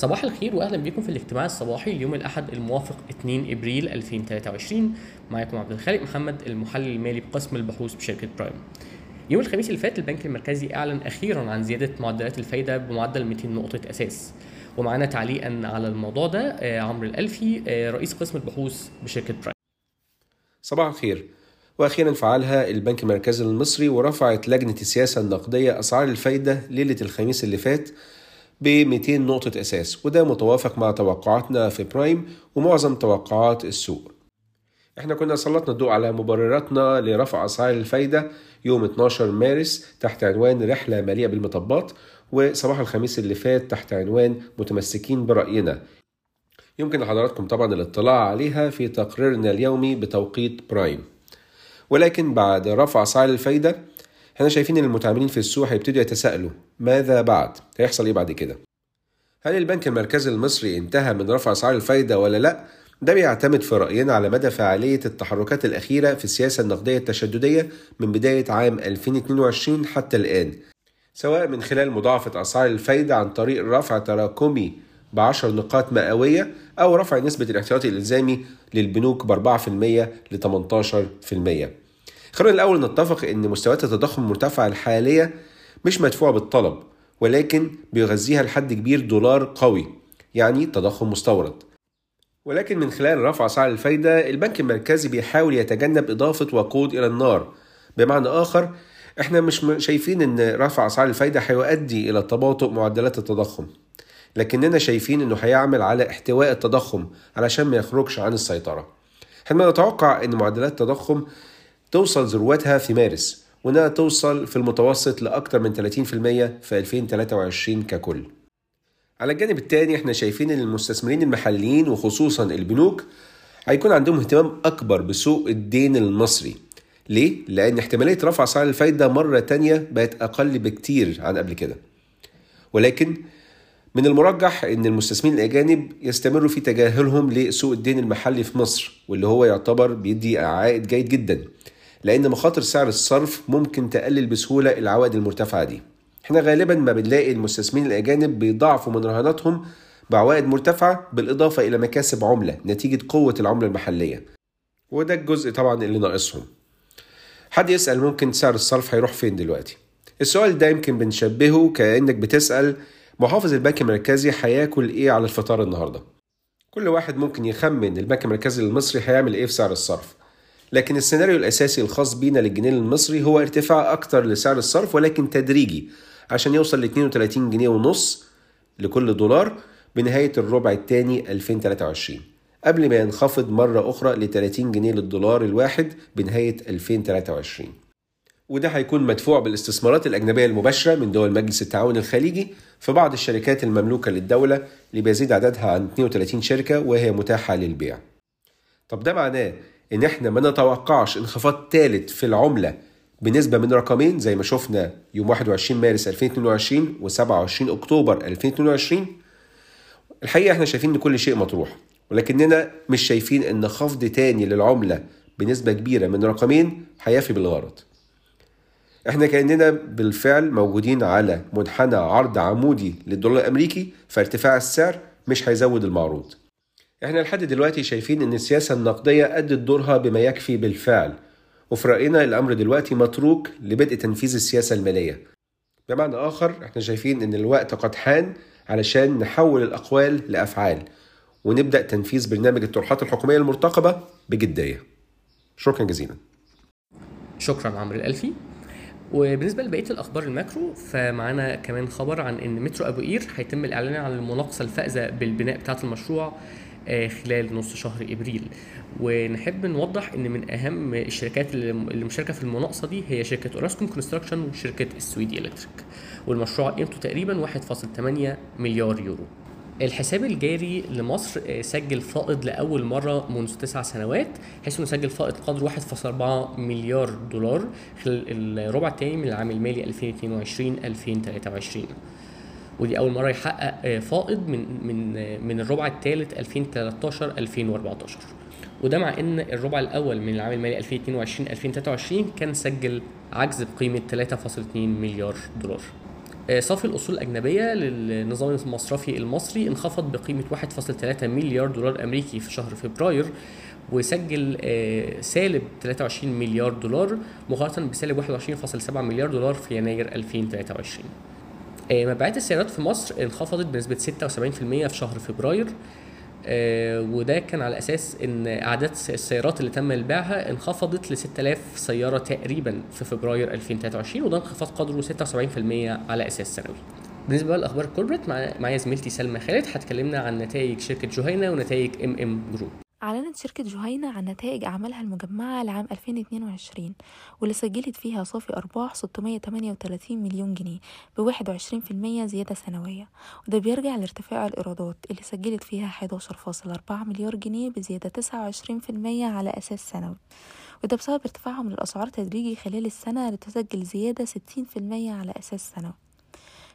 صباح الخير واهلا بكم في الاجتماع الصباحي اليوم الأحد الموافق 2 إبريل 2023 معاكم عبد الخالق محمد المحلل المالي بقسم البحوث بشركة Prime. يوم الخميس اللي فات البنك المركزي أعلن أخيرا عن زيادة معدلات الفايدة بمعدل 200 نقطة أساس. ومعانا تعليقا على الموضوع ده آه، عمرو الألفي آه، رئيس قسم البحوث بشركة Prime. صباح الخير. وأخيرا فعلها البنك المركزي المصري ورفعت لجنة السياسة النقدية أسعار الفايدة ليلة الخميس اللي فات ب 200 نقطة أساس وده متوافق مع توقعاتنا في Prime ومعظم توقعات السوق. إحنا كنا سلطنا الضوء على مبرراتنا لرفع أسعار الفايدة يوم 12 مارس تحت عنوان رحلة مليئه بالمطبات وصباح الخميس اللي فات تحت عنوان متمسكين برأينا. يمكن لحضراتكم طبعا الاطلاع عليها في تقريرنا اليومي بتوقيت Prime. ولكن بعد رفع أسعار الفايدة إحنا شايفين إن المتعاملين في السوق هيبتدوا يتساءلوا ماذا بعد؟ هيحصل إيه بعد كده؟ هل البنك المركزي المصري انتهى من رفع أسعار الفايدة ولا لأ؟ ده بيعتمد في رأينا على مدى فعالية التحركات الأخيرة في السياسة النقدية التشددية من بداية عام 2022 حتى الآن سواء من خلال مضاعفة أسعار الفايدة عن طريق رفع تراكمي ب 10 نقاط مئوية أو رفع نسبة الاحتياطي الإلزامي للبنوك ب 4% ل 18%. خلونا الأول نتفق إن مستويات التضخم المرتفعة الحالية مش مدفوعة بالطلب ولكن بيغذيها لحد كبير دولار قوي يعني تضخم مستورد. ولكن من خلال رفع أسعار الفايدة البنك المركزي بيحاول يتجنب إضافة وقود إلى النار. بمعنى آخر إحنا مش شايفين إن رفع أسعار الفايدة هيؤدي إلى تباطؤ معدلات التضخم. لكننا شايفين إنه هيعمل على احتواء التضخم علشان ما يخرجش عن السيطرة. إحنا نتوقع إن معدلات التضخم توصل ذروتها في مارس وإنها توصل في المتوسط لاكثر من 30% في 2023 ككل. على الجانب الثاني إحنا شايفين إن المستثمرين المحليين وخصوصا البنوك هيكون عندهم اهتمام أكبر بسوق الدين المصري. ليه؟ لأن احتمالية رفع أسعار الفايدة مرة تانية بقت أقل بكتير عن قبل كده. ولكن من المرجح أن المستثمرين الأجانب يستمروا في تجاهلهم لسوق الدين المحلي في مصر واللي هو يعتبر بيدي عائد جيد جدا. لأن مخاطر سعر الصرف ممكن تقلل بسهولة العوائد المرتفعة دي. إحنا غالبا ما بنلاقي المستثمرين الأجانب بيضاعفوا من رهاناتهم بعوائد مرتفعة بالإضافة إلى مكاسب عملة نتيجة قوة العملة المحلية. وده الجزء طبعا اللي ناقصهم. حد يسأل ممكن سعر الصرف هيروح فين دلوقتي؟ السؤال ده يمكن بنشبهه كأنك بتسأل محافظ البنك المركزي هياكل إيه على الفطار النهارده؟ كل واحد ممكن يخمن البنك المركزي المصري هيعمل إيه في سعر الصرف. لكن السيناريو الأساسي الخاص بينا للجنيه المصري هو ارتفاع أكتر لسعر الصرف ولكن تدريجي عشان يوصل ل 32 جنيه ونص لكل دولار بنهاية الربع الثاني 2023 قبل ما ينخفض مرة أخرى ل 30 جنيه للدولار الواحد بنهاية 2023 وده هيكون مدفوع بالاستثمارات الأجنبية المباشرة من دول مجلس التعاون الخليجي في بعض الشركات المملوكة للدولة اللي بيزيد عددها عن 32 شركة وهي متاحة للبيع. طب ده معناه إن إحنا ما نتوقعش انخفاض ثالث في العملة بنسبة من رقمين زي ما شفنا يوم 21 مارس 2022 و 27 أكتوبر 2022 الحقيقة إحنا شايفين إن كل شيء مطروح ولكننا مش شايفين إن خفض تاني للعملة بنسبة كبيرة من رقمين هيفي بالغرض. إحنا كأننا بالفعل موجودين على منحنى عرض عمودي للدولار الأمريكي فارتفاع السعر مش هيزود المعروض. إحنا لحد دلوقتي شايفين إن السياسة النقدية أدت دورها بما يكفي بالفعل وفي رأينا الأمر دلوقتي متروك لبدء تنفيذ السياسة المالية بمعنى آخر إحنا شايفين إن الوقت قد حان علشان نحول الأقوال لأفعال ونبدأ تنفيذ برنامج الطروحات الحكومية المرتقبة بجدية. شكرا جزيلا. شكرا عمرو الألفي وبالنسبة لبقية الأخبار ال macro فمعانا كمان خبر عن إن مترو أبو قير هيتم الإعلان عن المناقصة الفائزة بالبناء بتاعة المشروع خلال نص شهر إبريل. ونحب نوضح إن من أهم الشركات اللي مشاركة في المناقصة دي هي شركة Orascom Construction وشركة السويدي Electric. والمشروع قيمته تقريبا 1.8 مليار يورو. الحساب الجاري لمصر آه، سجل فائض لأول مرة منذ تسع سنوات حيث إنه سجل فائض قدر 1.4 مليار دولار خلال الربع الثاني من العام المالي 2022 2023 ودي أول مرة يحقق آه، فائض من من آه، من الربع الثالث 2013 2014 وده مع إن الربع الأول من العام المالي 2022 2023 كان سجل عجز بقيمة 3.2 مليار دولار. آه، صافي الأصول الأجنبية للنظام المصرفي المصري انخفض بقيمة 1.3 مليار دولار أمريكي في شهر فبراير وسجل سالب 23 مليار دولار مقارنة بسالب 21.7 مليار دولار في يناير 2023 آه، مبيعات السيارات في مصر انخفضت بنسبة 76% في شهر فبراير آه، وده كان على أساس إن أعداد السيارات اللي تم بيعها انخفضت ل 6000 سيارة تقريبا في فبراير 2023 وده انخفاض قدره 76% على أساس سنوي. بالنسبة لأخبار ال corporate معايا زميلتي سلمى خالد هتكلمنا عن نتائج شركة جهينة ونتائج MM Group. أعلنت شركة جهينة عن نتائج أعمالها المجمعة لعام 2022 واللي سجلت فيها صافي أرباح 638 مليون جنيه في المية زيادة سنوية. وده بيرجع لارتفاع الإيرادات اللي سجلت فيها 11.4 مليار جنيه بزيادة 29 في المية على أساس سنوي. وده بسبب ارتفاعهم للأسعار تدريجي خلال السنة لتسجل زيادة 60 في المية على أساس سنوي.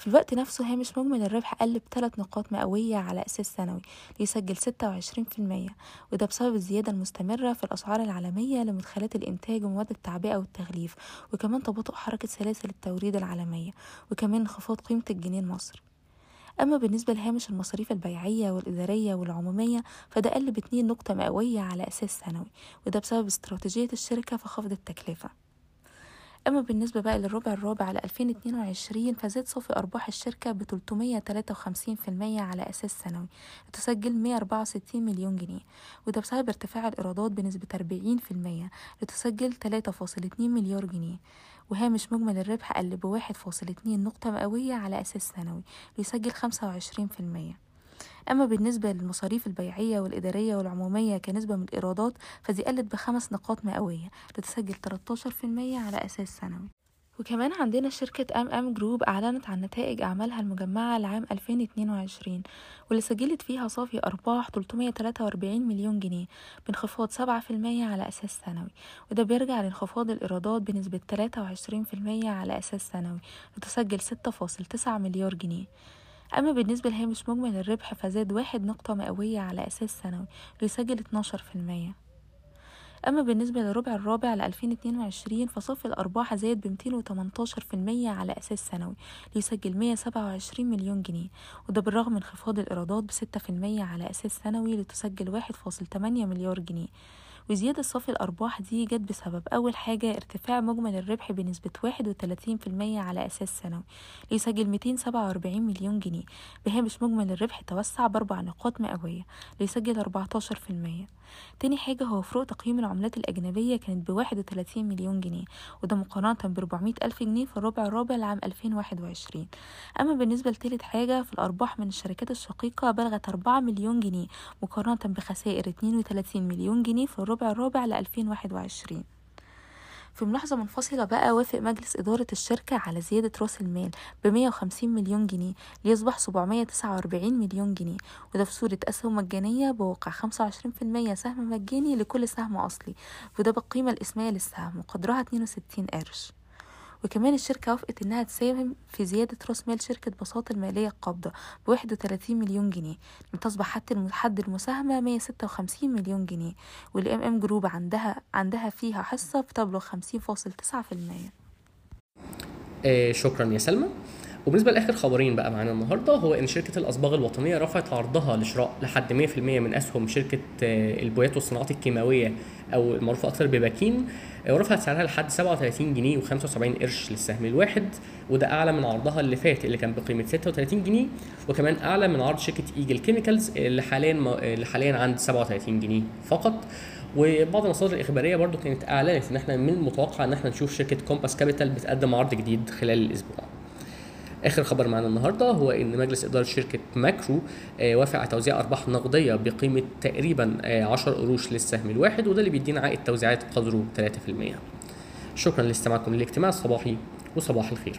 في الوقت نفسه هامش مجمل الربح قل بثلاث نقاط مئوية على أساس سنوي ليسجل ستة وعشرين في المية وده بسبب الزيادة المستمرة في الأسعار العالمية لمدخلات الإنتاج ومواد التعبئة والتغليف وكمان تباطؤ حركة سلاسل التوريد العالمية وكمان انخفاض قيمة الجنيه المصري. أما بالنسبة لهامش المصاريف البيعية والإدارية والعمومية فده قل باتنين نقطة مئوية على أساس سنوي وده بسبب استراتيجية الشركة في خفض التكلفة. أما بالنسبة بقى للربع الرابع على 2022 فزاد صافي أرباح الشركة ب 353% على أساس سنوي. لتسجل 164 مليون جنيه. وده بسبب ارتفاع الإيرادات بنسبة 40% لتسجل 3.2 مليار جنيه. وهامش مجمل الربح قل بواحد فاصل اتنين نقطة مئوية على أساس سنوي ليسجل خمسة وعشرين في المية. أما بالنسبة للمصاريف البيعية والإدارية والعمومية كنسبة من الإيرادات فدي قلت بخمس نقاط مئوية لتسجل 13% على أساس سنوي وكمان عندنا شركة أم أم جروب أعلنت عن نتائج أعمالها المجمعة لعام 2022 واللي سجلت فيها صافي أرباح 343 مليون جنيه بانخفاض 7% على أساس سنوي وده بيرجع لانخفاض الإيرادات بنسبة 23% على أساس سنوي لتسجل 6.9 مليار جنيه. أما بالنسبة لهامش مجمل الربح فزاد واحد نقطة مئوية على أساس سنوي ليسجل 12% أما بالنسبة للربع الرابع ل 2022 فصافي الأرباح زاد ب 218% على أساس سنوي ليسجل 127 مليون جنيه. وده بالرغم من انخفاض الإيرادات ب 6% على أساس سنوي لتسجل 1.8 مليار جنيه. وزيادة صافي الأرباح دي جت بسبب أول حاجة ارتفاع مجمل الربح بنسبة 31% على أساس سنوي ليسجل 247 مليون جنيه. بهامش مجمل الربح توسع بأربع نقاط مئوية ليسجل 14% تاني حاجة هو فروق تقييم العملات الأجنبية كانت بواحد وتلاتين مليون جنيه وده مقارنة بربعمية ألف جنيه في الربع الرابع لعام ألفين واحد وعشرين. أما بالنسبة لتالت حاجة في الأرباح من الشركات الشقيقة بلغت أربعة مليون جنيه مقارنة بخسائر اتنين وتلاتين مليون جنيه في الربع الرابع لألفين واحد وعشرين. في ملاحظة منفصلة بقى وافق مجلس إدارة الشركة على زيادة رأس المال ب 150 مليون جنيه ليصبح 749 مليون جنيه. وده في صورة أسهم مجانية بواقع 25% سهم مجاني لكل سهم أصلي وده بالقيمة الإسمية للسهم وقدرها 62 قرش. وكمان الشركة وافقت إنها تساهم في زيادة رأس مال شركة بساطة المالية القابضة بواحد وتلاتين مليون جنيه لتصبح حتى حد المساهمة مية ستة وخمسين مليون جنيه والإم إم جروب عندها عندها فيها حصة بتبلغ خمسين فاصل تسعة في المية. آه شكرا يا سلمى. وبالنسبة لآخر خبرين بقى معانا النهارده هو إن شركة الأصباغ الوطنية رفعت عرضها لشراء لحد 100% من أسهم شركة آه، البويات والصناعات الكيماوية أو المعروفة أكثر بباكين آه، ورفعت سعرها لحد 37 جنيه و75 قرش للسهم الواحد وده أعلى من عرضها اللي فات اللي كان بقيمة 36 جنيه وكمان أعلى من عرض شركة Eagle Chemicals اللي حاليا اللي حاليا عند 37 جنيه فقط. وبعض المصادر الإخبارية برضو كانت إعلنت إن إحنا من المتوقع إن إحنا نشوف شركة Compass Capital بتقدم عرض جديد خلال الأسبوع. آخر خبر معانا النهارده هو إن مجلس إدارة شركة ماكرو آه، وافق على توزيع أرباح نقدية بقيمة تقريبا 10 آه، قروش للسهم الواحد وده اللي بيدينا عائد توزيعات قدره 3% شكرا لاستماعكم للاجتماع الصباحي وصباح الخير.